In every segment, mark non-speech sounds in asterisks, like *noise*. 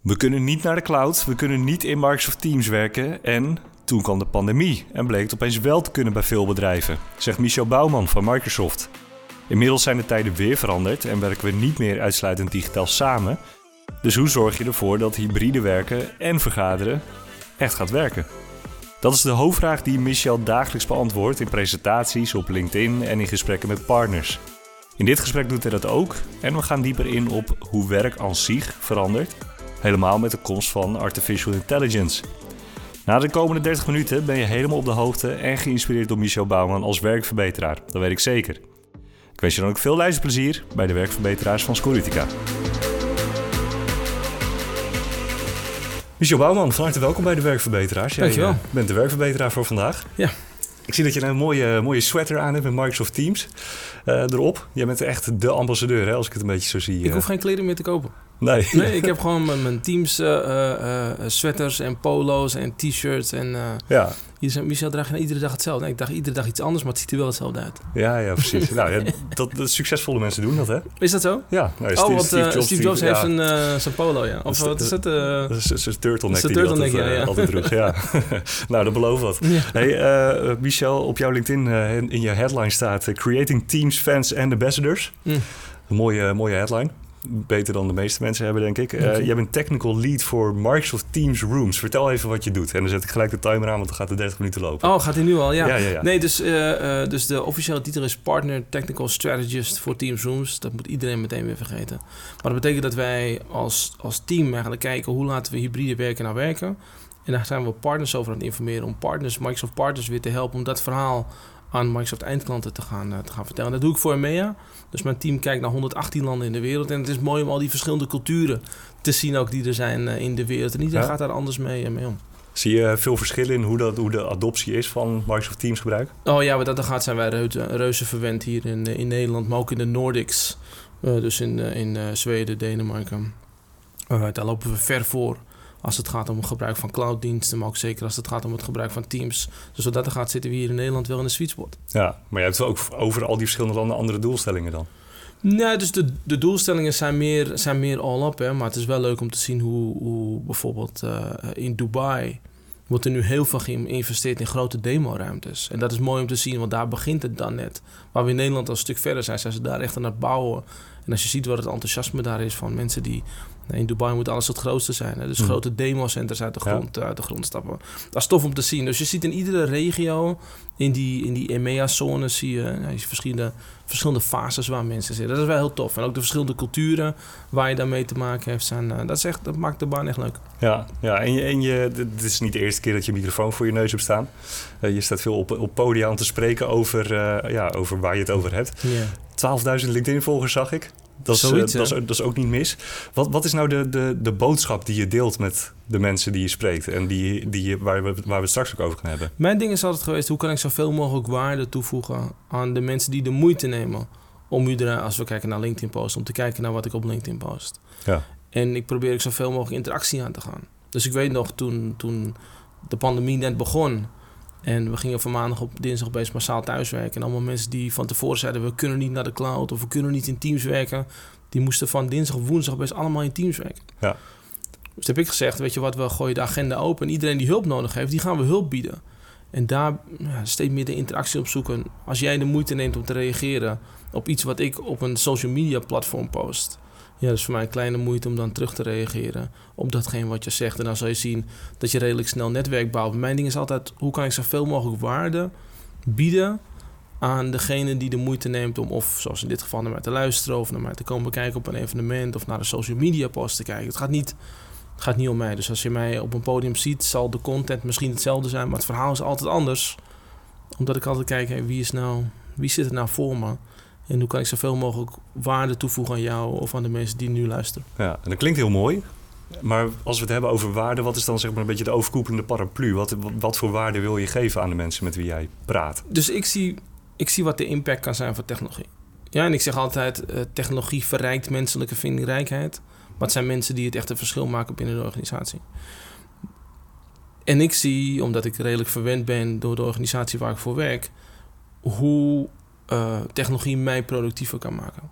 We kunnen niet naar de cloud, we kunnen niet in Microsoft Teams werken en toen kwam de pandemie en bleek het opeens wel te kunnen bij veel bedrijven, zegt Michel Bouwman van Microsoft. Inmiddels zijn de tijden weer veranderd en werken we niet meer uitsluitend digitaal samen. Dus hoe zorg je ervoor dat hybride werken en vergaderen echt gaat werken? Dat is de hoofdvraag die Michel dagelijks beantwoordt in presentaties op LinkedIn en in gesprekken met partners. In dit gesprek doet hij dat ook en we gaan dieper in op hoe werk aan zich verandert, helemaal met de komst van artificial intelligence. Na de komende 30 minuten ben je helemaal op de hoogte en geïnspireerd door Michel Bouwman als werkverbeteraar. Dat weet ik zeker. Ik wens je dan ook veel luisterplezier bij de werkverbeteraars van Scoritica. Michel Bouwman, van harte welkom bij de werkverbeteraars. Jij Dankjewel. uh, bent de werkverbeteraar voor vandaag. Ja. Ik zie dat je een mooie, mooie sweater aan hebt met Microsoft Teams uh, erop. Jij bent echt de ambassadeur, hè, als ik het een beetje zo zie. Ik hoef geen kleding meer te kopen. Nee. Nee, ik heb gewoon mijn, mijn Teams uh, sweaters en polo's en t-shirts. En ja. Michel draagt iedere dag hetzelfde. Nee, ik dacht iedere dag iets anders, maar het ziet er wel hetzelfde uit. Ja, ja precies. *laughs* nou, ja, dat, dat, succesvolle mensen doen dat, hè? Is dat zo? Ja. Nou, oh, want Steve Jobs, Steve Jobs heeft ja. zijn, zijn polo, ja. Of wat is het? Dat is zijn turtleneck die turtleneck, altijd, ja, ja. altijd droeg. Ja. *laughs* nou, dat belooft wat. Hey, uh, Michel, op jouw LinkedIn uh, in, je headline staat... Uh, Creating Teams, Fans and Ambassadors. Mm. Een mooie, mooie headline. Beter dan de meeste mensen hebben, denk ik. Uh, jij bent technical lead voor Microsoft Teams Rooms. Vertel even wat je doet. En dan zet ik gelijk de timer aan, want dan gaat de 30 minuten lopen. Oh, gaat hij nu al? Ja. ja, ja, ja. Nee, dus, uh, uh, dus de officiële titel is Partner Technical Strategist voor Teams Rooms. Dat moet iedereen meteen weer vergeten. Maar dat betekent dat wij als, als team eigenlijk kijken... hoe laten we hybride werken nou werken. En daar zijn we partners over aan het informeren... om partners, Microsoft partners weer te helpen... om dat verhaal aan Microsoft eindklanten te gaan, uh, te gaan vertellen. Dat doe ik voor EMEA. Dus mijn team kijkt naar 118 landen in de wereld. En het is mooi om al die verschillende culturen te zien ook die er zijn uh, in de wereld. En iedereen ja. gaat daar anders mee, uh, mee om. Zie je veel verschillen in hoe, dat, hoe de adoptie is van Microsoft Teams gebruik? Oh ja, wat dat gaat zijn wij reuze, reuze verwend hier in, in Nederland, maar ook in de Nordics. dus in, in Zweden, Denemarken. daar lopen we ver voor als het gaat om het gebruik van clouddiensten, maar ook zeker als het gaat om het gebruik van Teams. Dus wat dat er gaat, zitten we hier in Nederland wel in de sweet spot. Ja, maar je hebt ook over al die verschillende landen andere doelstellingen dan? Nee, dus de, de doelstellingen zijn meer, zijn meer all-up. Maar het is wel leuk om te zien hoe, hoe bijvoorbeeld uh, in Dubai wordt er nu heel veel geïnvesteerd in grote demoruimtes. En dat is mooi om te zien, want daar begint het dan net. Waar we in Nederland al een stuk verder zijn, zijn ze daar echt aan het bouwen. En als je ziet wat het enthousiasme daar is van mensen die in Dubai moet alles het grootste zijn. Hè? Dus mm. grote democenters uit de grond, ja. uit de grond stappen. Dat is tof om te zien. Dus je ziet in iedere regio, in die, in die EMEA-zone, zie je, ja, verschillende, verschillende fases waar mensen zitten. Dat is wel heel tof. En ook de verschillende culturen waar je daarmee te maken heeft, zijn, uh, dat, is echt, dat maakt de baan echt leuk. Ja, ja en, je, en je, het is niet de eerste keer dat je microfoon voor je neus hebt staan. Uh, je staat veel op, op podia om te spreken over, uh, ja, over waar je het over hebt. Yeah. 12.000 LinkedIn-volgers zag ik. Dat is, Zoiets, uh, dat, is, dat is ook niet mis. Wat, wat is nou de, de, de boodschap die je deelt met de mensen die je spreekt en die, die, waar, we, waar we het straks ook over gaan hebben? Mijn ding is altijd geweest: hoe kan ik zoveel mogelijk waarde toevoegen aan de mensen die de moeite nemen om u er, als we kijken naar LinkedIn post, om te kijken naar wat ik op LinkedIn post. Ja. En ik probeer ik zoveel mogelijk interactie aan te gaan. Dus ik weet nog toen, toen de pandemie net begon. En we gingen van maandag op dinsdag opeens massaal thuiswerken. En allemaal mensen die van tevoren zeiden... we kunnen niet naar de cloud of we kunnen niet in Teams werken... die moesten van dinsdag of woensdag best allemaal in Teams werken. Ja. Dus heb ik gezegd, weet je wat, we gooien de agenda open... en iedereen die hulp nodig heeft, die gaan we hulp bieden. En daar ja, steeds meer de interactie op zoeken. Als jij de moeite neemt om te reageren op iets wat ik op een social media platform post... Ja, dat is voor mij een kleine moeite om dan terug te reageren op datgene wat je zegt. En dan zal je zien dat je redelijk snel netwerk bouwt. Mijn ding is altijd, hoe kan ik zoveel mogelijk waarde bieden aan degene die de moeite neemt om, of zoals in dit geval, naar mij te luisteren... of naar mij te komen kijken op een evenement of naar een social media post te kijken. Het gaat niet, gaat niet om mij. Dus als je mij op een podium ziet, zal de content misschien hetzelfde zijn... maar het verhaal is altijd anders. Omdat ik altijd kijk, wie, is nou, wie zit er nou voor me... En hoe kan ik zoveel mogelijk waarde toevoegen aan jou of aan de mensen die nu luisteren? Ja, en dat klinkt heel mooi. Maar als we het hebben over waarde, wat is dan zeg maar een beetje de overkoepelende paraplu? Wat, wat voor waarde wil je geven aan de mensen met wie jij praat? Dus ik zie, ik zie wat de impact kan zijn van technologie. Ja, en ik zeg altijd, uh, technologie verrijkt menselijke vindingrijkheid. Maar het zijn mensen die het echt een verschil maken binnen de organisatie. En ik zie, omdat ik redelijk verwend ben door de organisatie waar ik voor werk, hoe uh, technologie mij productiever kan maken.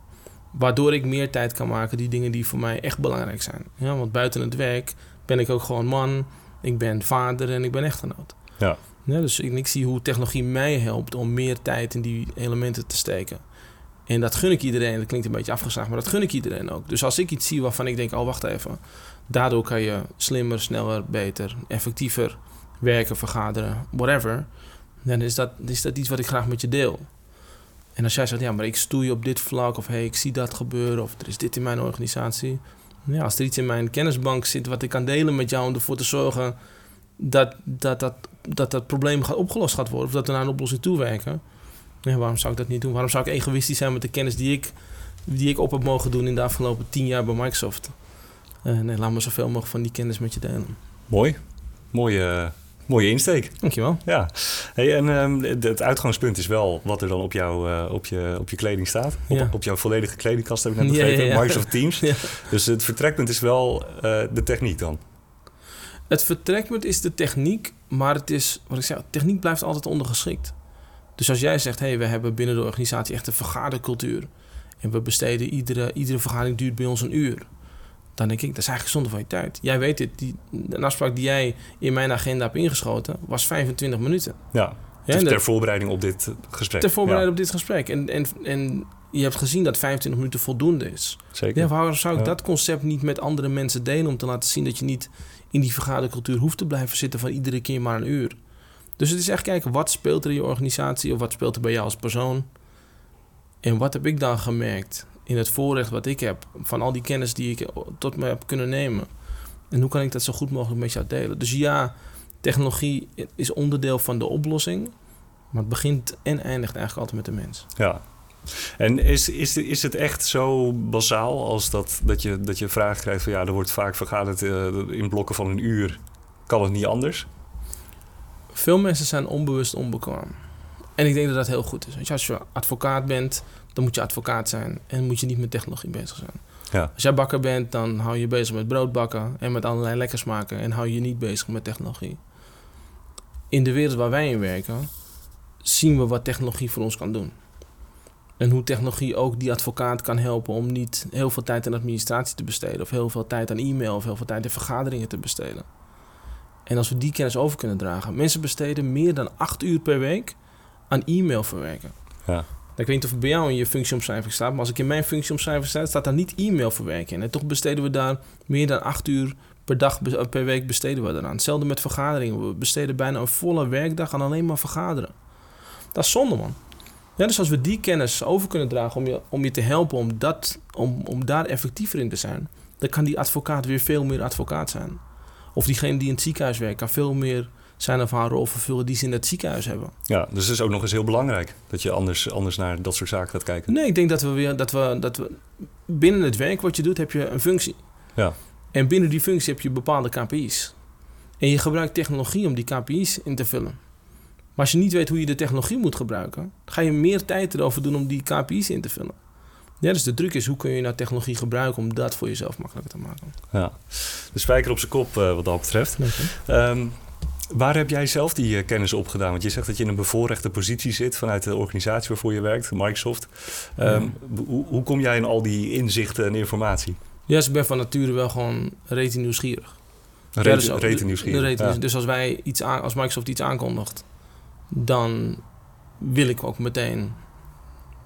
Waardoor ik meer tijd kan maken die dingen die voor mij echt belangrijk zijn. Ja, want buiten het werk ben ik ook gewoon man, ik ben vader en ik ben echtgenoot. Ja. Ja, dus ik, ik zie hoe technologie mij helpt om meer tijd in die elementen te steken. En dat gun ik iedereen. Dat klinkt een beetje afgeslagen, maar dat gun ik iedereen ook. Dus als ik iets zie waarvan ik denk, oh wacht even. Daardoor kan je slimmer, sneller, beter, effectiever werken, vergaderen, whatever. Dan is dat, is dat iets wat ik graag met je deel. En als jij zegt, ja, maar ik stoei op dit vlak, of hey, ik zie dat gebeuren, of er is dit in mijn organisatie. Ja, als er iets in mijn kennisbank zit wat ik kan delen met jou om ervoor te zorgen dat dat, dat, dat, dat probleem gaat opgelost gaat worden, of dat we naar een oplossing toe werken. Ja, waarom zou ik dat niet doen? Waarom zou ik egoïstisch zijn met de kennis die ik, die ik op heb mogen doen in de afgelopen tien jaar bij Microsoft? Uh, nee, laat me zoveel mogelijk van die kennis met je delen. Mooi. Mooie, mooie insteek. Dankjewel. Ja. Hey, en um, het uitgangspunt is wel wat er dan op, jou, uh, op, je, op je kleding staat. Op, Ja. op jouw volledige kledingkast heb ik net begrepen. Ja. Microsoft Teams. Dus het vertrekpunt is wel uh, de techniek dan. Het vertrekpunt is de techniek, maar het is, wat ik zeg, techniek blijft altijd ondergeschikt. Dus als jij zegt, hé, hey, we hebben binnen de organisatie echt een vergadercultuur. En we besteden iedere, iedere vergadering duurt bij ons een uur. Dan denk ik, dat is eigenlijk zonde van je tijd. Jij weet het, die, een afspraak die jij in mijn agenda hebt ingeschoten, was 25 minuten. Ja, Ja, dus ter dat- voorbereiding op dit gesprek. ter voorbereiding op dit gesprek. En, en, en je hebt gezien dat 25 minuten voldoende is. Zeker. Ja, waarom zou ik dat concept niet met andere mensen delen om te laten zien dat je niet in die vergadercultuur hoeft te blijven zitten van iedere keer maar een uur? Dus het is echt kijken wat speelt er in je organisatie of wat speelt er bij jou als persoon. En wat heb ik dan gemerkt in het voorrecht wat ik heb van al die kennis die ik tot me heb kunnen nemen. En hoe kan ik dat zo goed mogelijk met jou delen? Dus ja, technologie is onderdeel van de oplossing. Maar het begint en eindigt eigenlijk altijd met de mens. Ja. En is, is, is het echt zo bazaal als dat, dat, je, dat je vragen krijgt van ja, er wordt vaak vergaderd eh, in blokken van een uur. Kan het niet anders? Veel mensen zijn onbewust onbekwaam. En ik denk dat dat heel goed is. Je, als je advocaat bent, dan moet je advocaat zijn. En moet je niet met technologie bezig zijn. Ja. Als jij bakker bent, dan hou je je bezig met brood bakken en met allerlei lekkers maken. En hou je je niet bezig met technologie. In de wereld waar wij in werken, zien we wat technologie voor ons kan doen. En hoe technologie ook die advocaat kan helpen om niet heel veel tijd aan administratie te besteden. Of heel veel tijd aan e-mail of heel veel tijd in vergaderingen te besteden. En als we die kennis over kunnen dragen. Mensen besteden meer dan acht uur per week aan e-mail verwerken. Ja. Ik weet niet of het bij jou in je functieomschrijving staat, maar als ik in mijn functieomschrijving sta, staat daar niet e-mail verwerken. En toch besteden we daar meer dan acht uur per dag, per week besteden we eraan. Hetzelfde met vergaderingen. We besteden bijna een volle werkdag aan alleen maar vergaderen. Dat is zonde, man. Ja, dus als we die kennis over kunnen dragen om je, om je te helpen om, dat, om, om daar effectiever in te zijn, dan kan die advocaat weer veel meer advocaat zijn. Of diegene die in het ziekenhuis werkt, kan veel meer zijn of haar rol vervullen die ze in het ziekenhuis hebben. Ja, dus het is ook nog eens heel belangrijk dat je anders, anders naar dat soort zaken gaat kijken. Nee, ik denk dat we weer dat we, dat we binnen het werk wat je doet, heb je een functie. Ja. En binnen die functie heb je bepaalde KPI's. En je gebruikt technologie om die KPI's in te vullen. Maar als je niet weet hoe je de technologie moet gebruiken, ga je meer tijd erover doen om die KPI's in te vullen. Ja, dus de truc is hoe kun je nou technologie gebruiken om dat voor jezelf makkelijker te maken. Ja. De spijker op zijn kop eh, wat dat betreft. Ehm, waar heb jij zelf die eh, kennis opgedaan? Want je zegt dat je in een bevoorrechte positie zit vanuit de organisatie waarvoor je werkt, Microsoft. Ehm, hoe, hoe kom jij in al die inzichten en informatie? Ja, dus ik ben van nature wel gewoon rete nieuwsgierig. Rete, Ja, dus rete nieuwsgierig. rete Ja. Dus als, wij iets aan, als Microsoft iets aankondigt, dan wil ik ook meteen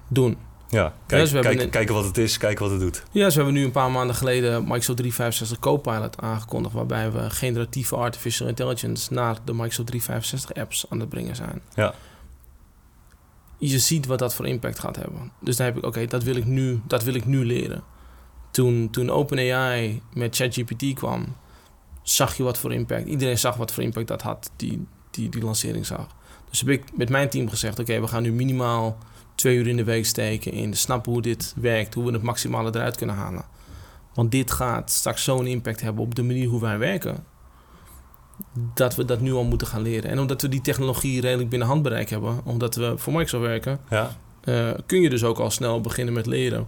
doen. Ja, kijk, dus kijk, een- kijken wat het is, kijken wat het doet. Ja, dus we hebben nu een paar maanden geleden Microsoft 365 Copilot aangekondigd, waarbij we generatieve artificial intelligence naar de Microsoft 365 apps aan het brengen zijn. Ja. Je ziet wat dat voor impact gaat hebben. Dus dan heb ik, oké, dat wil ik nu, dat wil ik nu leren. Toen, toen OpenAI met ChatGPT kwam, zag je wat voor impact. Iedereen zag wat voor impact dat had, die, die, die lancering zag. Dus heb ik met mijn team gezegd, oké, we gaan nu minimaal twee uur in de week steken in snappen hoe dit werkt, hoe we het maximale eruit kunnen halen. Want dit gaat straks zo'n impact hebben op de manier hoe wij werken. Dat we dat nu al moeten gaan leren. En omdat we die technologie redelijk binnen handbereik hebben, omdat we voor Microsoft werken, Ja, eh, kun je dus ook al snel beginnen met leren.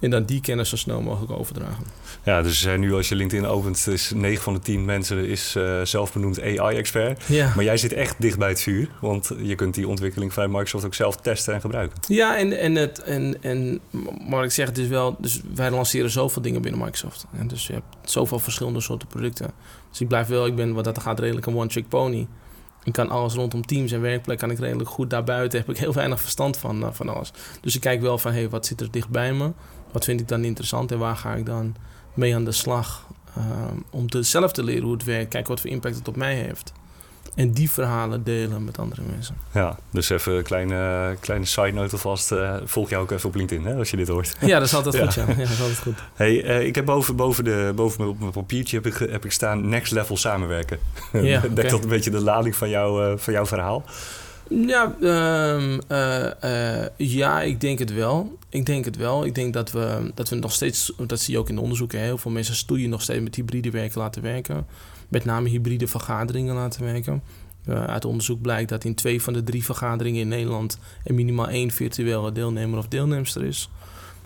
En dan die kennis zo snel mogelijk overdragen. Ja, dus er zijn nu als je LinkedIn opent, is 9 van de 10 mensen is uh, zelfbenoemd AI-expert. Ja. Maar jij zit echt dicht bij het vuur, want je kunt die ontwikkeling van Microsoft ook zelf testen en gebruiken. Ja, en, en, het, en, en maar ik zeg, het is wel, dus wij lanceren zoveel dingen binnen Microsoft. En dus je hebt zoveel verschillende soorten producten. Dus ik blijf wel, ik ben wat dat gaat redelijk een one-trick pony. Ik kan alles rondom teams en werkplek kan ik redelijk goed. Daarbuiten heb ik heel weinig verstand van, uh, van alles. Dus ik kijk wel van, hey, wat zit er dicht bij me? Wat vind ik dan interessant en waar ga ik dan mee aan de slag? Uh, om te, zelf te leren hoe het werkt. Kijken wat voor impact het op mij heeft. En die verhalen delen met andere mensen. Ja, dus even een kleine, kleine side note alvast. Uh, volg jou ook even op LinkedIn hè, als je dit hoort. Ja, dat is altijd *laughs* goed. Ja. ja, dat is altijd goed. Hey, uh, ik heb boven, boven, de, boven op mijn papiertje heb ik, heb ik staan next level samenwerken. Ja, *laughs* okay. dat een beetje de lading van, jou, uh, van jouw verhaal? Ja, um, ja, ik denk het wel. Ik denk het wel. Ik denk dat we, dat we nog steeds, dat zie je ook in de onderzoeken, heel veel mensen stoeien nog steeds met hybride werken laten werken met name hybride vergaderingen laten werken. Uh, uit onderzoek blijkt dat in twee van de drie vergaderingen in Nederland er minimaal één virtuele deelnemer of deelnemster is.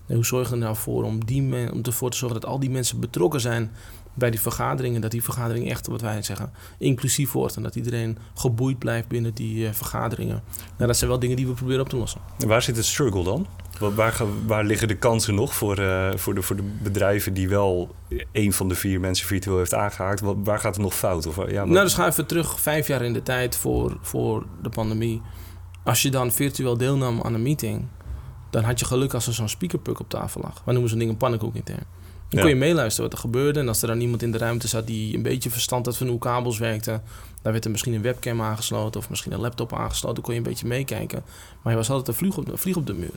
En hoe zorg je er nou voor om, die om ervoor te zorgen dat al die mensen betrokken zijn bij die vergaderingen, dat die vergadering echt, wat wij zeggen, inclusief wordt en dat iedereen geboeid blijft binnen die uh, vergaderingen. Nou, dat zijn wel dingen die we proberen op te lossen. En waar zit het struggle dan? Waar, waar liggen de kansen nog voor, uh, voor, de, voor de bedrijven die wel één van de vier mensen virtueel heeft aangehaakt? Waar gaat het nog fout? Of, ja, Nou, dus ga even terug vijf jaar in de tijd voor, voor de pandemie. Als je dan virtueel deelnam aan een meeting, dan had je geluk als er zo'n speakerpuk op tafel lag. We noemen zo'n ding een pannenkoek intern. Dan kon je meeluisteren wat er gebeurde. En als er dan iemand in de ruimte zat die een beetje verstand had van hoe kabels werkten, dan werd er misschien een webcam aangesloten of misschien een laptop aangesloten. Dan kon je een beetje meekijken. Maar je was altijd een vlieg op, een vlieg op de muur.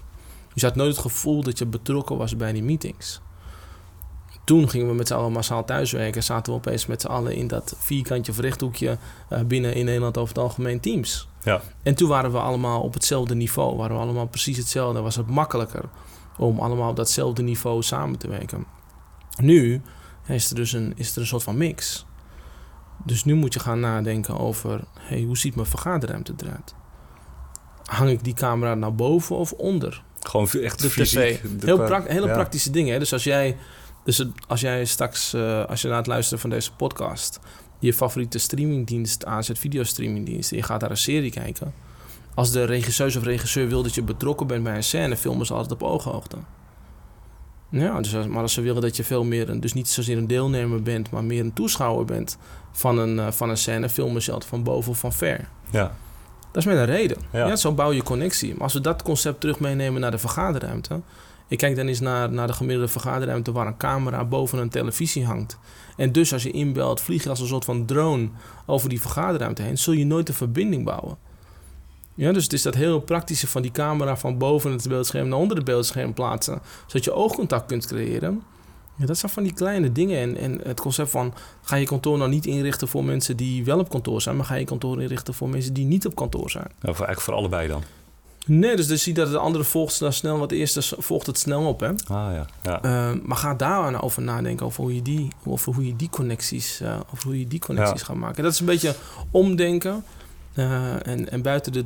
Je had nooit het gevoel dat je betrokken was bij die meetings. Toen gingen we met z'n allen massaal thuiswerken. Zaten we opeens met z'n allen in dat vierkantje of rechthoekje uh, binnen in Nederland over het algemeen teams. Ja. En toen waren we allemaal op hetzelfde niveau. Waren we allemaal precies hetzelfde. Was het makkelijker om allemaal op datzelfde niveau samen te werken. Nu is er dus een, is er een soort van mix. Dus nu moet je gaan nadenken over... Hey, hoe ziet mijn vergaderruimte eruit? Hang ik die camera naar boven of onder? Gewoon echt de fysiek. De Heel pra hele ja. praktische dingen. Hè? Dus als jij, dus als jij straks, uh, als je na het luisteren van deze podcast, je favoriete streamingdienst aanzet, videostreamingdienst, en je gaat daar een serie kijken. Als de regisseur of regisseur wil dat je betrokken bent bij een scène, filmen ze altijd op ooghoogte. Ja, dus als, maar als ze willen dat je veel meer, een, dus niet zozeer een deelnemer bent, maar meer een toeschouwer bent van een, uh, van een scène, filmen ze altijd van boven of van ver. Ja. Dat is met een reden. Ja. ja. zo bouw je connectie. Maar als we dat concept terug meenemen naar de vergaderruimte. Ik kijk dan eens naar, naar de gemiddelde vergaderruimte waar een camera boven een televisie hangt. En dus als je inbelt, vlieg je als een soort van drone over die vergaderruimte heen. Zul je nooit een verbinding bouwen. Ja, dus het is dat heel praktische van die camera van boven het beeldscherm naar onder het beeldscherm plaatsen. Zodat je oogcontact kunt creëren. Ja, dat zijn van die kleine dingen. En, en het concept van ga je kantoor nou niet inrichten voor mensen die wel op kantoor zijn, maar ga je kantoor inrichten voor mensen die niet op kantoor zijn. Nou, voor, eigenlijk voor allebei dan. Nee, dus, dus zie dat de andere volgt dan snel, wat eerste volgt het snel op. Hè? Ah ja. ja. Uh, maar ga daar nou over nadenken over hoe je die, over hoe je die connecties, uh, over hoe je die connecties ja. gaat maken. Dat is een beetje omdenken. Uh, en, en buiten de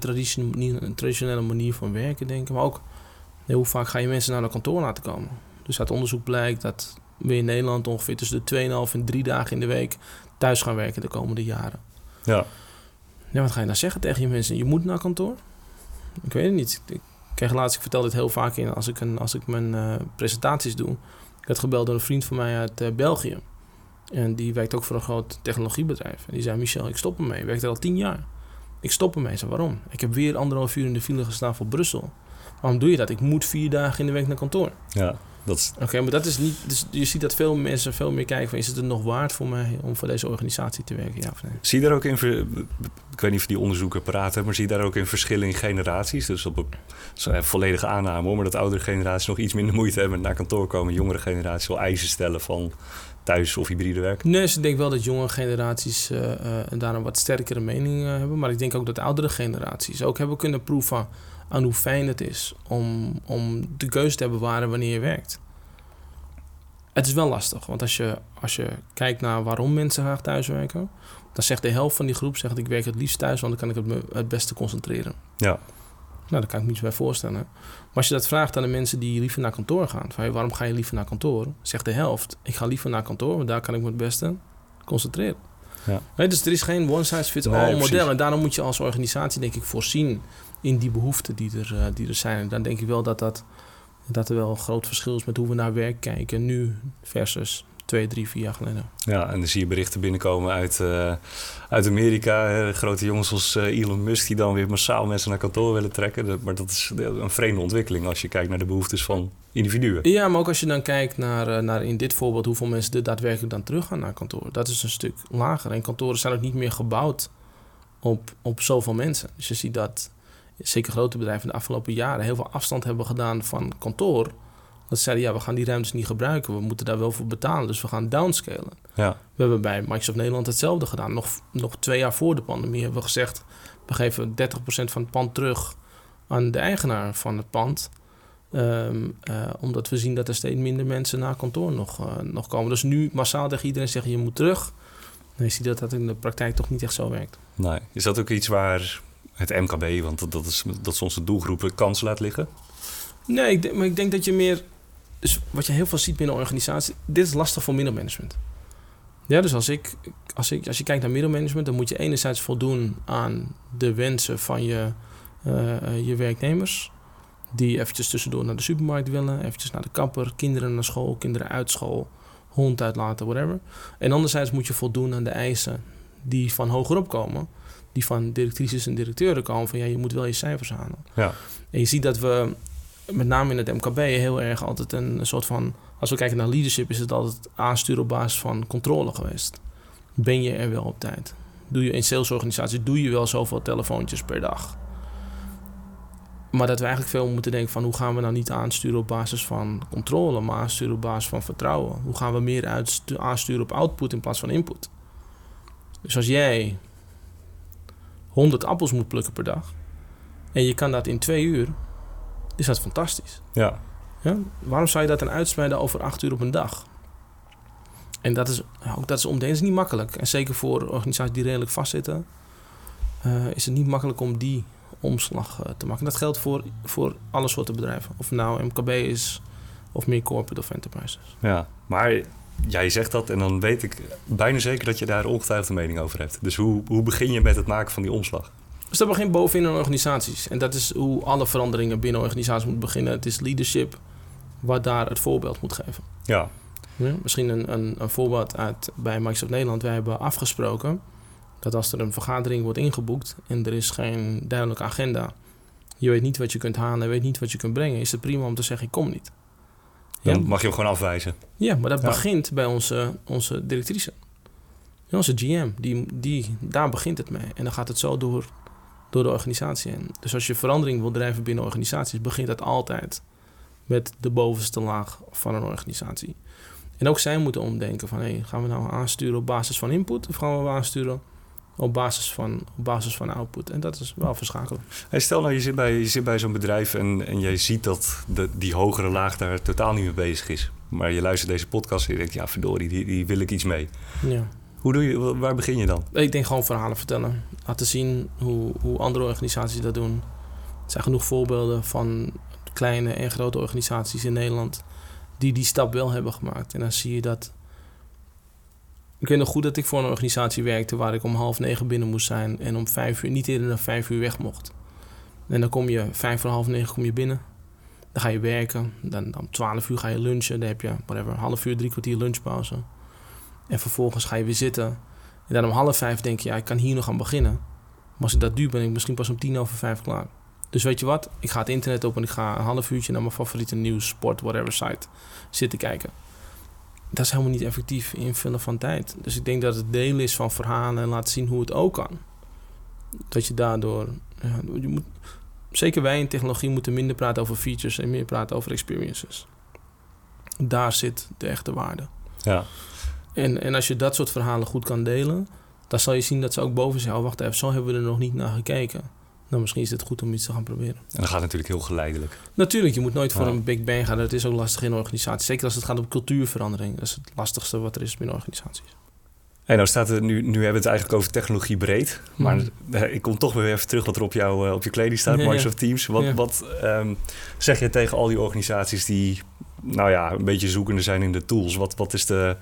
traditionele manier van werken denken. Maar ook hoe vaak ga je mensen naar een kantoor laten komen. Dus uit onderzoek blijkt dat we in Nederland ongeveer tussen de 2,5 en 3 dagen in de week thuis gaan werken de komende jaren. Ja. Ja, wat ga je nou zeggen tegen je mensen? Je moet naar kantoor? Ik weet het niet. Ik krijg laatst, ik vertel dit heel vaak in als ik, een, als ik mijn uh, presentaties doe. Ik werd gebeld door een vriend van mij uit uh, België. En die werkt ook voor een groot technologiebedrijf. En die zei: Michel, ik stop ermee. Ik werk er al tien jaar. Ik stop ermee. Zei, waarom? Ik heb weer anderhalf uur in de file gestaan voor Brussel. Waarom doe je dat? Ik moet vier dagen in de week naar kantoor. Ja. Oké, maar dat is niet. Dus je ziet dat veel mensen veel meer kijken van is het er nog waard voor mij om voor deze organisatie te werken? Ja of nee? Zie je daar ook in, ik weet niet of die onderzoeken praten, maar zie je daar ook in verschillen in generaties? Dus op een volledige aanname hoor, maar dat oudere generaties nog iets minder moeite hebben met naar kantoor komen, jongere generaties wel eisen stellen van thuis of hybride werken? Nee, dus ik denk wel dat jonge generaties uh, uh, daar een wat sterkere mening uh, hebben, maar ik denk ook dat oudere generaties ook hebben kunnen proeven aan hoe fijn het is om, om de keuze te hebben waar en wanneer je werkt. Het is wel lastig, want als je, als je kijkt naar waarom mensen graag thuiswerken, dan zegt de helft van die groep zegt ik werk het liefst thuis, want dan kan ik het me het beste concentreren. Ja. Nou, daar kan ik me iets bij voorstellen. Maar als je dat vraagt aan de mensen die liever naar kantoor gaan, van, hey, waarom ga je liever naar kantoor? Zegt de helft, ik ga liever naar kantoor, want daar kan ik me het beste concentreren. Ja. Nee, dus er is geen one size fits all Nee, model. En daarom moet je als organisatie, denk ik, voorzien in die behoeften die er, eh, die er zijn. En dan denk ik wel dat, dat, dat er wel een groot verschil is met hoe we naar werk kijken nu versus twee, drie, vier jaar geleden. Ja, en dan zie je berichten binnenkomen uit, eh, uit Amerika. hè, grote jongens als eh, Elon Musk die dan weer massaal mensen naar kantoor willen trekken. Dat- maar dat is een vreemde ontwikkeling als je kijkt naar de behoeftes van individuen. Ja, maar ook als je dan kijkt naar, naar in dit voorbeeld hoeveel mensen er daadwerkelijk dan teruggaan naar kantoor. Dat is een stuk lager. En kantoren zijn ook niet meer gebouwd op, op zoveel mensen. Dus je ziet dat zeker grote bedrijven de afgelopen jaren heel veel afstand hebben gedaan van kantoor. Dat ze zeiden, ja, we gaan die ruimtes niet gebruiken. We moeten daar wel voor betalen, dus we gaan downscalen. Ja, We hebben bij Microsoft Nederland hetzelfde gedaan. Nog, nog twee jaar voor de pandemie hebben we gezegd... we geven 30% van het pand terug aan de eigenaar van het pand. Ehm, eh, omdat we zien dat er steeds minder mensen naar kantoor nog, eh, nog komen. Dus nu massaal tegen iedereen zeggen je moet terug. Dan je ziet dat dat in de praktijk toch niet echt zo werkt. nee. Is dat ook iets waar het MKB, want dat, is, dat is onze doelgroep, kans laat liggen? Nee, ik denk, maar ik denk dat je meer... Dus wat je heel veel ziet binnen organisaties... Dit is lastig voor middelmanagement. Ja, dus als, ik, als, ik, als je kijkt naar middelmanagement... dan moet je enerzijds voldoen aan de wensen van je, eh, eh, je werknemers... die eventjes tussendoor naar de supermarkt willen... eventjes naar de kapper, kinderen naar school, kinderen uit school... hond uitlaten, whatever. En anderzijds moet je voldoen aan de eisen die van hogerop komen... die van directrices en directeuren komen... van ja, je moet wel je cijfers halen. Ja. En je ziet dat we, met name in het MKB, heel erg altijd een soort van... Als we kijken naar leadership, is het altijd aansturen op basis van controle geweest. Ben je er wel op tijd? Doe je in salesorganisaties, doe je wel zoveel telefoontjes per dag? Maar dat we eigenlijk veel moeten denken van... hoe gaan we nou niet aansturen op basis van controle... maar aansturen op basis van vertrouwen? Hoe gaan we meer aansturen op output in plaats van input? Dus als jij 100 appels moet plukken per dag... en je kan dat in twee uur is dat fantastisch. Ja, Ja? Waarom zou je dat dan uitspreiden over acht uur op een dag? En dat is, ook dat is om niet makkelijk. En zeker voor organisaties die redelijk vastzitten, eh, is het niet makkelijk om die omslag eh, te maken. Dat geldt voor, voor alle soorten bedrijven. Of nou MKB is of meer corporate of enterprises. ja. Maar jij zegt dat en dan weet ik bijna zeker dat je daar ongetwijfeld een mening over hebt. Dus hoe, hoe begin je met het maken van die omslag? Dus dat begint bovenin in organisaties. En dat is hoe alle veranderingen binnen organisaties moeten beginnen. Het is leadership wat daar het voorbeeld moet geven. Ja, Ja, misschien een, een, een voorbeeld uit bij Microsoft Nederland. Wij hebben afgesproken dat als er een vergadering wordt ingeboekt en er is geen duidelijke agenda, je weet niet wat je kunt halen, je weet niet wat je kunt brengen, is het prima om te zeggen ik kom niet. Ja, dan mag je hem gewoon afwijzen. ja maar dat Ja. begint bij onze, onze directrice. Ja, onze GM, die, die, daar begint het mee. En dan gaat het zo door, door de organisatie heen. Dus als je verandering wil drijven binnen organisaties, begint dat altijd met de bovenste laag van een organisatie. En ook zij moeten omdenken van, hey, gaan we nou aansturen op basis van input of gaan we aansturen op basis van, op basis van output? En dat is wel verschakelen. Hey, stel nou, je zit bij, je zit bij zo'n bedrijf en, en jij ziet dat de, die hogere laag daar totaal niet mee bezig is. Maar je luistert deze podcast en je denkt, ja verdorie, die, die wil ik iets mee. Ja. Hoe doe je, waar begin je dan? Ik denk gewoon verhalen vertellen. Laten zien hoe, hoe andere organisaties dat doen. Er zijn genoeg voorbeelden van kleine en grote organisaties in Nederland die die stap wel hebben gemaakt. En dan zie je dat. Ik weet nog goed dat ik voor een organisatie werkte waar ik om half negen binnen moest zijn en om vijf uur, niet eerder dan vijf uur weg mocht. En dan kom je vijf voor half negen kom je binnen. Dan ga je werken. Dan om twaalf uur ga je lunchen. Dan heb je whatever, half uur, drie kwartier lunchpauze. En vervolgens ga je weer zitten. En dan om half vijf denk je, ja, ik kan hier nog aan beginnen. Maar als ik dat duur, ben ik misschien pas om tien over vijf klaar. Dus weet je wat? Ik ga het internet op en ik ga een half uurtje naar mijn favoriete nieuws, sport, whatever site zitten kijken. Dat is helemaal niet effectief invullen van tijd. Dus ik denk dat het deel is van verhalen en laten zien hoe het ook kan. Dat je daardoor... Ja, je moet, zeker wij in technologie moeten minder praten over features en meer praten over experiences. Daar zit de echte waarde. Ja, En, en als je dat soort verhalen goed kan delen, dan zal je zien dat ze ook boven zeggen: oh, wacht even, zo hebben we er nog niet naar gekeken. Nou, misschien is het goed om iets te gaan proberen. en dat gaat natuurlijk heel geleidelijk. Natuurlijk, je moet nooit voor Ja. een big bang gaan. Dat is ook lastig in organisaties. Zeker als het gaat om cultuurverandering. Dat is het lastigste wat er is binnen organisaties. Hey, nou staat er, nu, nu hebben we het eigenlijk over technologie breed. Maar Mhm. eh, ik kom toch weer even terug wat er op, jou, eh, op je kleding staat, Ja, ja. Microsoft Teams. Wat, Ja. wat ehm, zeg je tegen al die organisaties die nou ja, een beetje zoekende zijn in de tools? Wat, wat is de...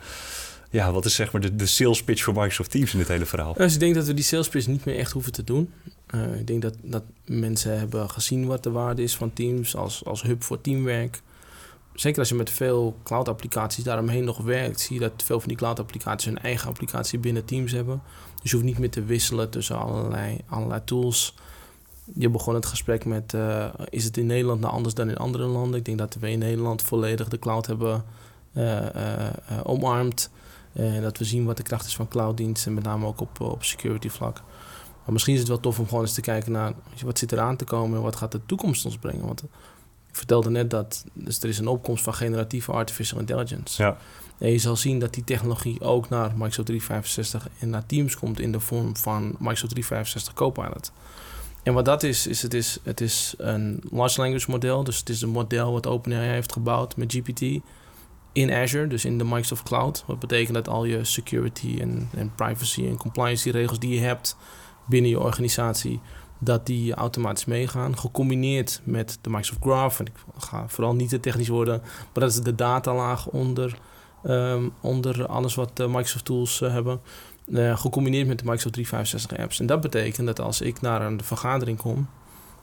Ja, wat is zeg maar de, de sales pitch voor Microsoft Teams in dit hele verhaal? Dus ik denk dat we die sales pitch niet meer echt hoeven te doen. Eh, ik denk dat, dat mensen hebben gezien wat de waarde is van Teams als, als hub voor teamwerk. Zeker als je met veel cloud-applicaties daaromheen nog werkt, zie je dat veel van die cloud-applicaties hun eigen applicatie binnen Teams hebben. Dus je hoeft niet meer te wisselen tussen allerlei, allerlei tools. Je begon het gesprek met, eh, is het in Nederland nou anders dan in andere landen? Ik denk dat we in Nederland volledig de cloud hebben eh, eh, eh, omarmd. En dat we zien wat de kracht is van clouddiensten, met name ook op, op security vlak. Maar misschien is het wel tof om gewoon eens te kijken naar wat zit er aan te komen en wat gaat de toekomst ons brengen. Want ik vertelde net dat dus er is een opkomst van generatieve artificial intelligence. Ja, En je zal zien dat die technologie ook naar Microsoft 365 en naar Teams komt in de vorm van Microsoft 365 Copilot. En wat dat is, is het is, het is een large language model. Dus het is een model wat OpenAI heeft gebouwd met GPT in Azure, dus in de Microsoft Cloud. Wat betekent dat al je security en, en privacy en compliance regels die je hebt binnen je organisatie, dat die automatisch meegaan. Gecombineerd met de Microsoft Graph. En ik ga vooral niet te technisch worden, maar dat is de datalaag onder, ehm, onder alles wat de Microsoft tools eh, hebben. Eh, gecombineerd met de Microsoft 365 apps. En dat betekent dat als ik naar een vergadering kom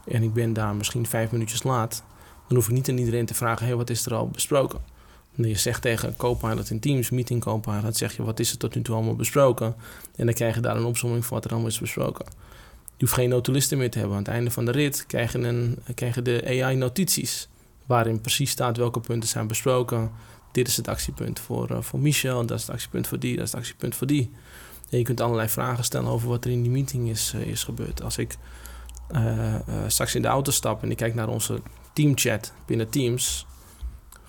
en ik ben daar misschien vijf minuutjes laat, dan hoef ik niet aan iedereen te vragen: hey, wat is er al besproken? Je zegt tegen Copilot in Teams, meeting Copilot, zeg je wat is er tot nu toe allemaal besproken? En dan krijg je daar een opzomming van wat er allemaal is besproken. Je hoeft geen notulisten meer te hebben. Aan het einde van de rit krijgen, een, krijgen de AI notities. Waarin precies staat welke punten zijn besproken. Dit is het actiepunt voor, uh, voor Michel, dat is het actiepunt voor die, dat is het actiepunt voor die. En je kunt allerlei vragen stellen over wat er in die meeting is, uh, is gebeurd. Als ik uh, straks in de auto stap en ik kijk naar onze teamchat binnen Teams,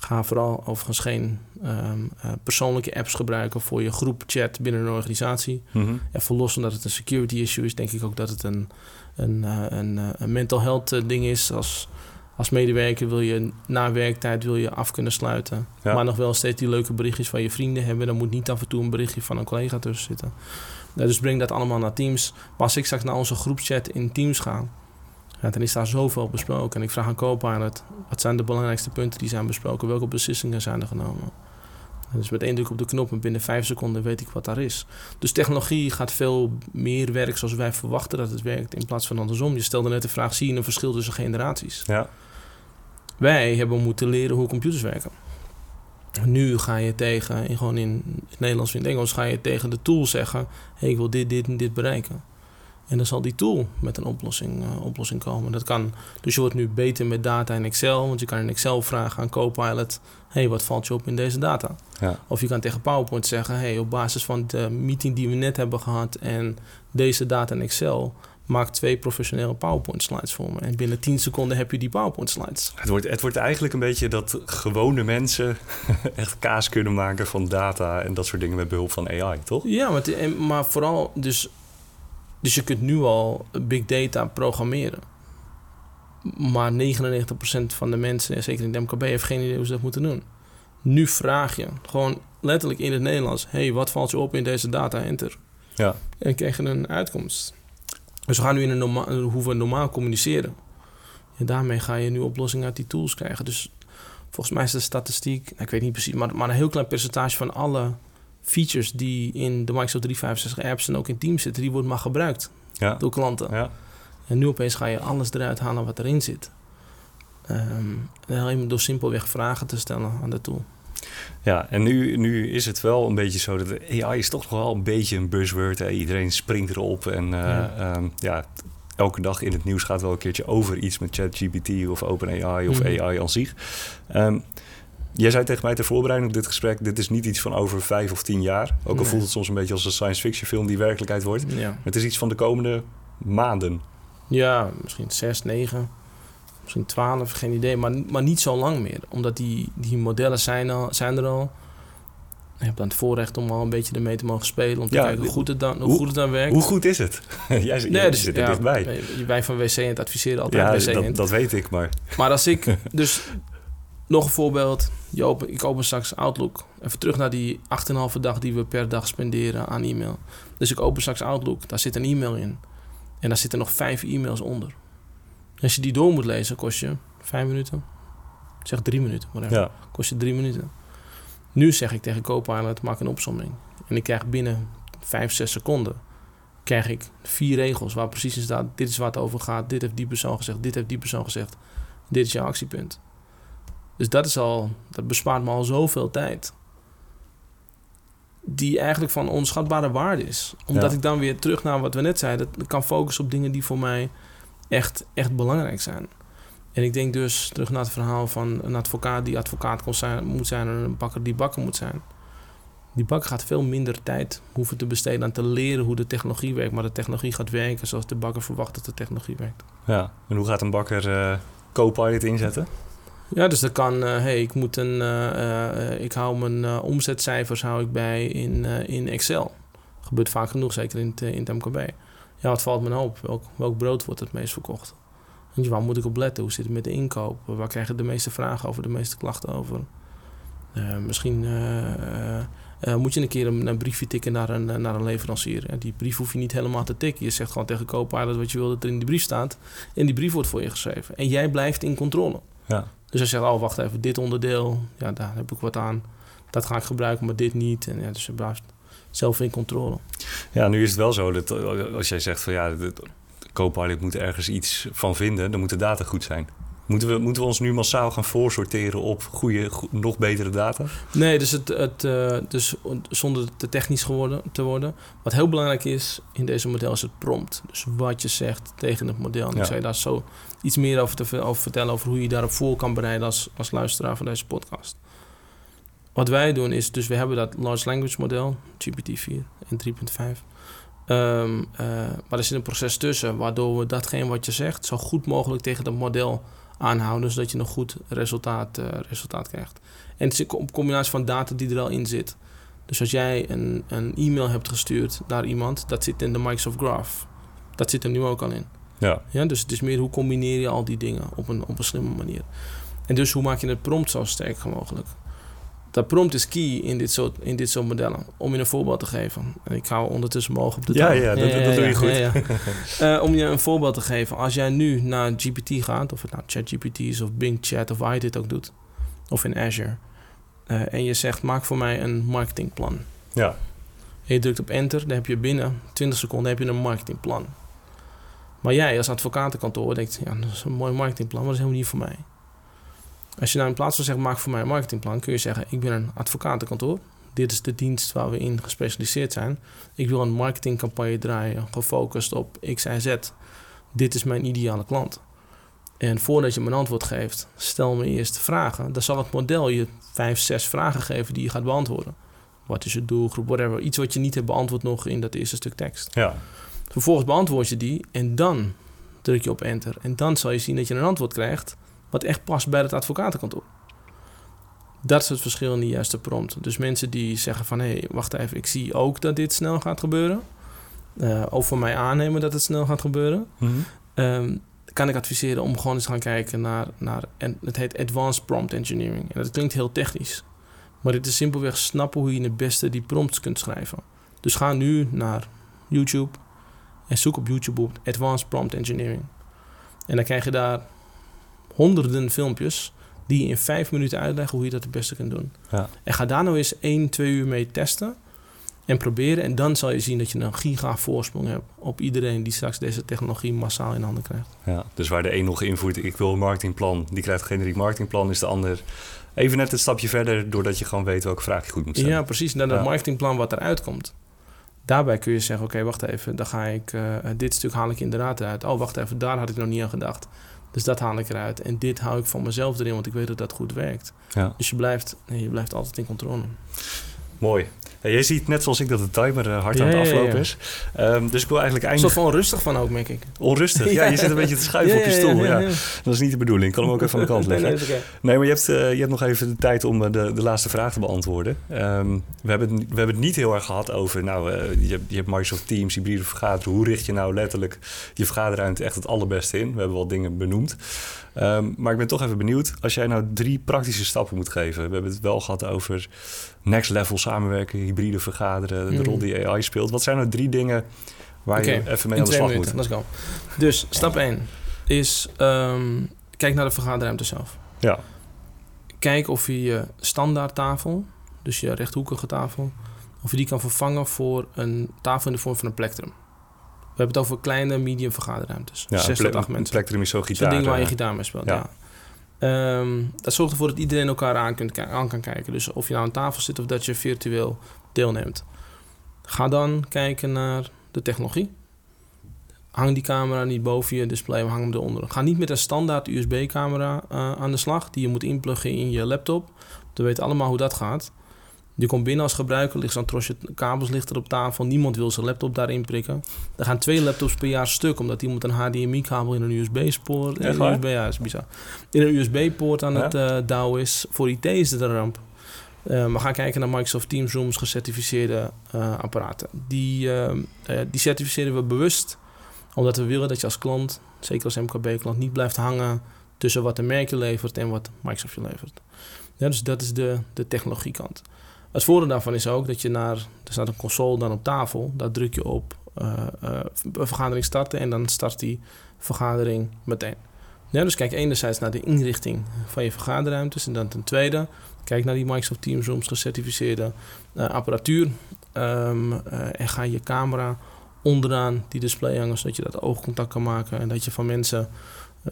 ga vooral overigens geen um, uh, persoonlijke apps gebruiken voor je groepchat binnen een organisatie. Mm-hmm. Even los omdat het een security issue is, denk ik ook dat het een, een, uh, een, een mental health ding is. Als, als medewerker wil je na werktijd wil je af kunnen sluiten. Ja. Maar nog wel steeds die leuke berichtjes van je vrienden hebben. Dan moet niet af en toe een berichtje van een collega tussen zitten. Dus breng dat allemaal naar Teams. Maar als ik straks naar onze groepchat in Teams ga, ja, dan is daar zoveel besproken. En ik vraag aan Copilot, wat zijn de belangrijkste punten die zijn besproken? Welke beslissingen zijn er genomen? En dus met één druk op de knop en binnen vijf seconden weet ik wat daar is. Dus technologie gaat veel meer werken zoals wij verwachten dat het werkt, in plaats van andersom. Je stelde net de vraag, zie je een verschil tussen generaties? Ja. Wij hebben moeten leren hoe computers werken. Nu ga je tegen, in, gewoon in het Nederlands of in het Engels, ga je tegen de tool zeggen: hey, ik wil dit, dit en dit bereiken. En dan zal die tool met een oplossing, uh, oplossing komen. Dat kan, dus je wordt nu beter met data in Excel. Want je kan in Excel vragen aan Copilot... hey, wat valt je op in deze data? Ja. Of je kan tegen PowerPoint zeggen... hey, op basis van de meeting die we net hebben gehad... en deze data in Excel... maak twee professionele PowerPoint slides voor me. En binnen 10 seconden heb je die PowerPoint slides. Het wordt, het wordt eigenlijk een beetje dat gewone mensen... *laughs* echt kaas kunnen maken van data... en dat soort dingen met behulp van AI, toch? Ja, maar, maar vooral dus... Dus je kunt nu al big data programmeren. Maar 99% van de mensen, zeker in de MKB, heeft geen idee hoe ze dat moeten doen. Nu vraag je gewoon letterlijk in het Nederlands: hey, wat valt je op in deze data? Enter. Ja. En krijg je een uitkomst. Dus we gaan nu in een normaal, hoe we normaal communiceren. En daarmee ga je nu oplossingen uit die tools krijgen. Dus volgens mij is de statistiek, nou, ik weet niet precies, maar, maar een heel klein percentage van alle features die in de Microsoft 365 apps en ook in Teams zitten, die wordt maar gebruikt ja. door klanten. Ja. En nu opeens ga je alles eruit halen wat erin zit. Um, alleen door simpelweg vragen te stellen aan de tool. Ja, en nu, nu is het wel een beetje zo dat AI is toch nog wel een beetje een buzzword. Hè? Iedereen springt erop en uh, ja. Um, ja, elke dag in het nieuws gaat wel een keertje over iets met ChatGPT of OpenAI of mm-hmm. AI aan zich. Um, Jij zei tegen mij ter voorbereiding op dit gesprek... dit is niet iets van over vijf of tien jaar. Ook al nee. voelt het soms een beetje als een science fiction film die werkelijkheid wordt. Ja. Het is iets van de komende maanden. Ja, misschien zes, negen, misschien twaalf, geen idee. Maar, maar niet zo lang meer. Omdat die, die modellen zijn, al, zijn er al. Je hebt dan het voorrecht om al een beetje ermee te mogen spelen. Om te ja, kijken hoe goed het dan, hoe, hoe, goed het dan werkt. Hoe goed is het? *laughs* jij zit, nee, dus, zit er ja, dichtbij. Wij van WC het adviseren altijd ja, WC dat, dat weet ik, maar... Maar als ik... *laughs* Dus nog een voorbeeld. Open, ik open straks Outlook. Even terug naar die 8,5 dag die we per dag spenderen aan e-mail. Dus ik open straks Outlook. Daar zit een e-mail in. En daar zitten nog vijf e-mails onder. Als je die door moet lezen, kost je vijf minuten. Zeg drie minuten, whatever. Ja. Kost je drie minuten. Nu zeg ik tegen Copilot, maak een opsomming. En ik krijg binnen vijf, zes seconden... krijg ik vier regels waar precies in staat... dit is waar het over gaat, dit heeft die persoon gezegd... dit heeft die persoon gezegd, dit is jouw actiepunt. Dus dat is al... dat bespaart me al zoveel tijd... die eigenlijk van onschatbare waarde is. Omdat Ja. ik dan weer terug naar wat we net zeiden... kan focussen op dingen die voor mij echt, echt belangrijk zijn. En ik denk dus terug naar het verhaal van een advocaat die advocaat kon zijn, moet zijn en een bakker die bakker moet zijn. Die bakker gaat veel minder tijd hoeven te besteden aan te leren hoe de technologie werkt, maar de technologie gaat werken zoals de bakker verwacht dat de technologie werkt. ja. En hoe gaat een bakker eh Copilot inzetten? Ja, dus dat kan, eh hey, ik moet een, eh, eh, ik hou mijn omzetcijfers hou ik bij in, in Excel. Gebeurt vaak genoeg, zeker in het, in het MKB. Ja, wat valt me nou op? Welk, welk brood wordt het meest verkocht? Je, waar moet ik op letten? Hoe zit het met de inkoop? Waar krijgen de meeste vragen over, de meeste klachten over? Misschien moet je een keer een, een briefje tikken naar een, naar een leverancier. Ja, die brief hoef je niet helemaal te tikken. Je zegt gewoon tegen Copilot wat je wil dat er in die brief staat. En die brief wordt voor je geschreven. En jij blijft in controle. Ja. Dus als je zegt, oh wacht even, dit onderdeel, ja, daar heb ik wat aan. Dat ga ik gebruiken, maar dit niet. En ja, dus je blijft zelf in controle. Ja, nu is het wel zo dat eh, als jij zegt van ja, de, Copilot moet ergens iets van vinden, dan moet de data goed zijn. Moeten we, moeten we ons nu massaal gaan voorsorteren op goede, go- nog betere data? Nee, dus, het, het, eh, dus zonder te technisch geworden, te worden. Wat heel belangrijk is in deze model is het prompt. Dus wat je zegt tegen het model. En Ja. ik je daar zo iets meer over, te, vertellen... over hoe je daarop voor kan bereiden als, als luisteraar van deze podcast. Wat wij doen is, dus we hebben dat large language model, GPT-4 en 3.5. Ehm, eh, maar er zit een proces tussen, waardoor we datgene wat je zegt... zo goed mogelijk tegen dat model aanhouden... zodat je een goed resultaat, eh, resultaat krijgt. En het is een co- combinatie van data die er al in zit. Dus als jij een, een e-mail hebt gestuurd naar iemand, dat zit in de Microsoft Graph. Dat zit er nu ook al in. Ja, Ja, dus het is meer hoe combineer je al die dingen op een, op een slimme manier. En dus hoe maak je het prompt zo sterk mogelijk? Dat prompt is key in dit soort, in dit soort modellen. Om je een voorbeeld te geven. En ik hou ondertussen mijn ogen op de Ja, taal. ja, dat- dat doe je goed. ja, ja. *laughs* Om je een voorbeeld te geven. Als jij nu naar GPT gaat, of het nou ChatGPT is of Bing Chat of waar je dit ook doet. Of in Azure. eh, en je zegt, maak voor mij een marketingplan. ja, En je drukt op enter, dan heb je binnen 20 seconden heb je een marketingplan. Maar jij als advocatenkantoor denkt, ja, dat is een mooi marketingplan, maar dat is helemaal niet voor mij. Als je nou in plaats van zegt, maak voor mij een marketingplan, kun je zeggen, ik ben een advocatenkantoor. Dit is de dienst waar we in gespecialiseerd zijn. Ik wil een marketingcampagne draaien, gefocust op X, Y, Z. Dit is mijn ideale klant. En voordat je me een antwoord geeft, stel me eerst vragen. Dan zal het model je vijf, zes vragen geven die je gaat beantwoorden. Wat is je doelgroep, whatever. Iets wat je niet hebt beantwoord nog in dat eerste stuk tekst. ja. Vervolgens beantwoord je die en dan druk je op enter. En dan zal je zien dat je een antwoord krijgt wat echt past bij het advocatenkantoor. Dat is het verschil in de juiste prompt. Dus mensen die zeggen van... hé, hey, wacht even, ik zie ook dat dit snel gaat gebeuren. eh, of voor mij aannemen dat het snel gaat gebeuren. Mhm. Ehm, kan ik adviseren om gewoon eens te gaan kijken naar, naar... en het heet Advanced Prompt Engineering. En dat klinkt heel technisch. Maar het is simpelweg snappen hoe je het beste die prompts kunt schrijven. Dus ga nu naar YouTube en zoek op YouTube op Advanced Prompt Engineering. En dan krijg je daar honderden filmpjes die in vijf minuten uitleggen hoe je dat het beste kunt doen. Ja. En ga daar nou eens 1, 2 uur mee testen en proberen. En dan zal je zien dat je een giga voorsprong hebt op iedereen die straks deze technologie massaal in handen krijgt. Ja, dus waar de een nog invoert, ik wil een marketingplan, die krijgt een generiek marketingplan, is de ander even net een stapje verder, doordat je gewoon weet welke vraag je goed moet stellen. Ja, precies. En dan Ja. marketingplan wat eruit komt. Daarbij kun je zeggen, oké, wacht even, dan ga ik, eh, dit stuk haal ik inderdaad eruit. Oh, wacht even, daar had ik nog niet aan gedacht. Dus dat haal ik eruit. En dit hou ik van mezelf erin, want ik weet dat dat goed werkt. Ja. Dus je blijft, je blijft altijd in controle. Mooi. Ja, jij ziet net zoals ik dat de timer uh, hard aan het aflopen is. Um, dus ik wil eigenlijk eindigen... Een soort van onrustig van ook, merk ik. Onrustig? *laughs* Ja, je zit een beetje te schuiven op je stoel. Ja, Dat is niet de bedoeling. Ik kan hem ook even aan de kant leggen. *laughs* nee, nee, nee, maar je hebt, uh, je hebt nog even de tijd om de, de laatste vraag te beantwoorden. Um, we, hebben, we hebben het niet heel erg gehad over... Nou, uh, je, je hebt Microsoft Teams, hybride vergaderen. Hoe richt je nou letterlijk je vergaderruimte echt het allerbeste in? We hebben wel dingen benoemd. Um, maar ik ben toch even benieuwd, als jij nou drie praktische stappen moet geven. We hebben het wel gehad over next level samenwerken, hybride vergaderen, de mm. rol die AI speelt. Wat zijn nou drie dingen waar je even mee aan de slag moet? Let's go. Dus stap 1 is um, kijk naar de vergaderruimte zelf. Ja. Kijk of je je standaard tafel, dus je rechthoekige tafel, of je die kan vervangen voor een tafel in de vorm van een plektrum. We hebben het over kleine, medium vergaderruimtes. Ja, 6 tot 8 mensen. Plektrum is zo gitaar. Zo'n ding waar je gitaar mee speelt, ja. Um, dat zorgt ervoor dat iedereen elkaar aan, kunt, aan kan kijken. Dus of je nou aan tafel zit of dat je virtueel deelneemt. Ga dan kijken naar de technologie. Hang die camera niet boven je display, maar hang hem eronder. Ga niet met een standaard USB-camera uh, aan de slag... die je moet inpluggen in je laptop. We weten allemaal hoe dat gaat. Je komt binnen als gebruiker, ligt zo'n trosje kabels ligt er op tafel. Niemand wil zijn laptop daarin prikken. Er gaan twee laptops per jaar stuk, omdat iemand een HDMI-kabel in een USB-spoor... In een USB, ja, is bizar. In een USB-poort aan het uh, douwen is. Voor IT is het een ramp. Uh, we gaan kijken naar Microsoft Teams Rooms gecertificeerde uh, apparaten. Die, die certificeren we bewust, omdat we willen dat je als klant, zeker als MKB-klant, niet blijft hangen tussen wat de merk je levert en wat Microsoft je levert. Ja, dus dat is de, de technologiekant. Het voordeel daarvan is ook dat je naar, er staat een console dan op tafel, daar druk je op uh, uh, vergadering starten en dan start die vergadering meteen. Ja, dus kijk enerzijds naar de inrichting van je vergaderruimtes en dan ten tweede kijk naar die Microsoft Teams Rooms gecertificeerde uh, apparatuur um, en ga je camera onderaan die display hangen zodat je dat oogcontact kan maken en dat je van mensen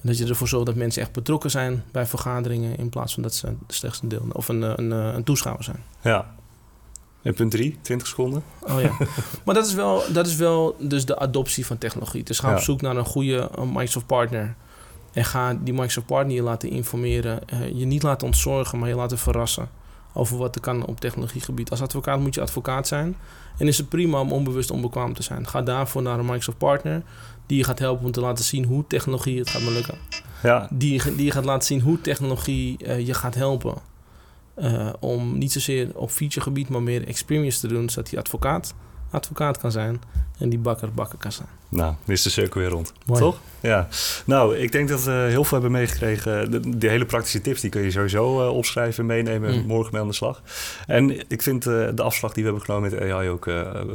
dat je ervoor zorgt dat mensen echt betrokken zijn bij vergaderingen in plaats van dat ze slechts een deel of een, een, een toeschouwer zijn. Ja. En punt 3, 20 seconden. Oh ja. *laughs* maar dat is wel, dat is wel dus de adoptie van technologie. Dus ga op zoek naar een goede Microsoft partner. En ga die Microsoft partner je laten informeren. Je niet laten ontzorgen, maar je laten verrassen over wat er kan op technologiegebied. Als advocaat moet je advocaat zijn. En is het prima om onbewust onbekwaam te zijn. Ga daarvoor naar een Microsoft partner die je gaat helpen om te laten zien hoe technologie het gaat me lukken. Ja. Die, die je gaat laten zien hoe technologie uh, je gaat helpen. Uh, om niet zozeer op featuregebied, maar meer experience te doen, zodat die advocaat advocaat kan zijn en die bakker bakker kan zijn. Nou, is de cirkel weer rond. Toch? Ja. Nou, ik denk dat we heel veel hebben meegekregen. De, de hele praktische tips die kun je sowieso uh, opschrijven en meenemen mm. morgen mee aan de slag. En ik vind uh, de afslag die we hebben genomen met AI ook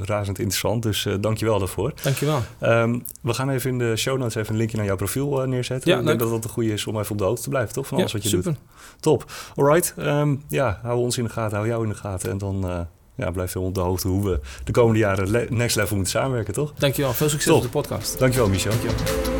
razend interessant. Dus dank je wel daarvoor. Dank je wel. Um, we gaan even in de show notes even een linkje naar jouw profiel neerzetten. Ja, ik denk dat dat een goede is om even op de hoogte te blijven, toch? Van alles ja, wat je super. doet. Top. Alright. Um, ja, hou ons in de gaten, hou jou in de gaten. En dan ja, blijf veel op de hoogte hoe we de komende jaren next level moeten samenwerken, toch? Dankjewel. Veel succes Top. op de podcast. Dankjewel, Michel. Dankjewel.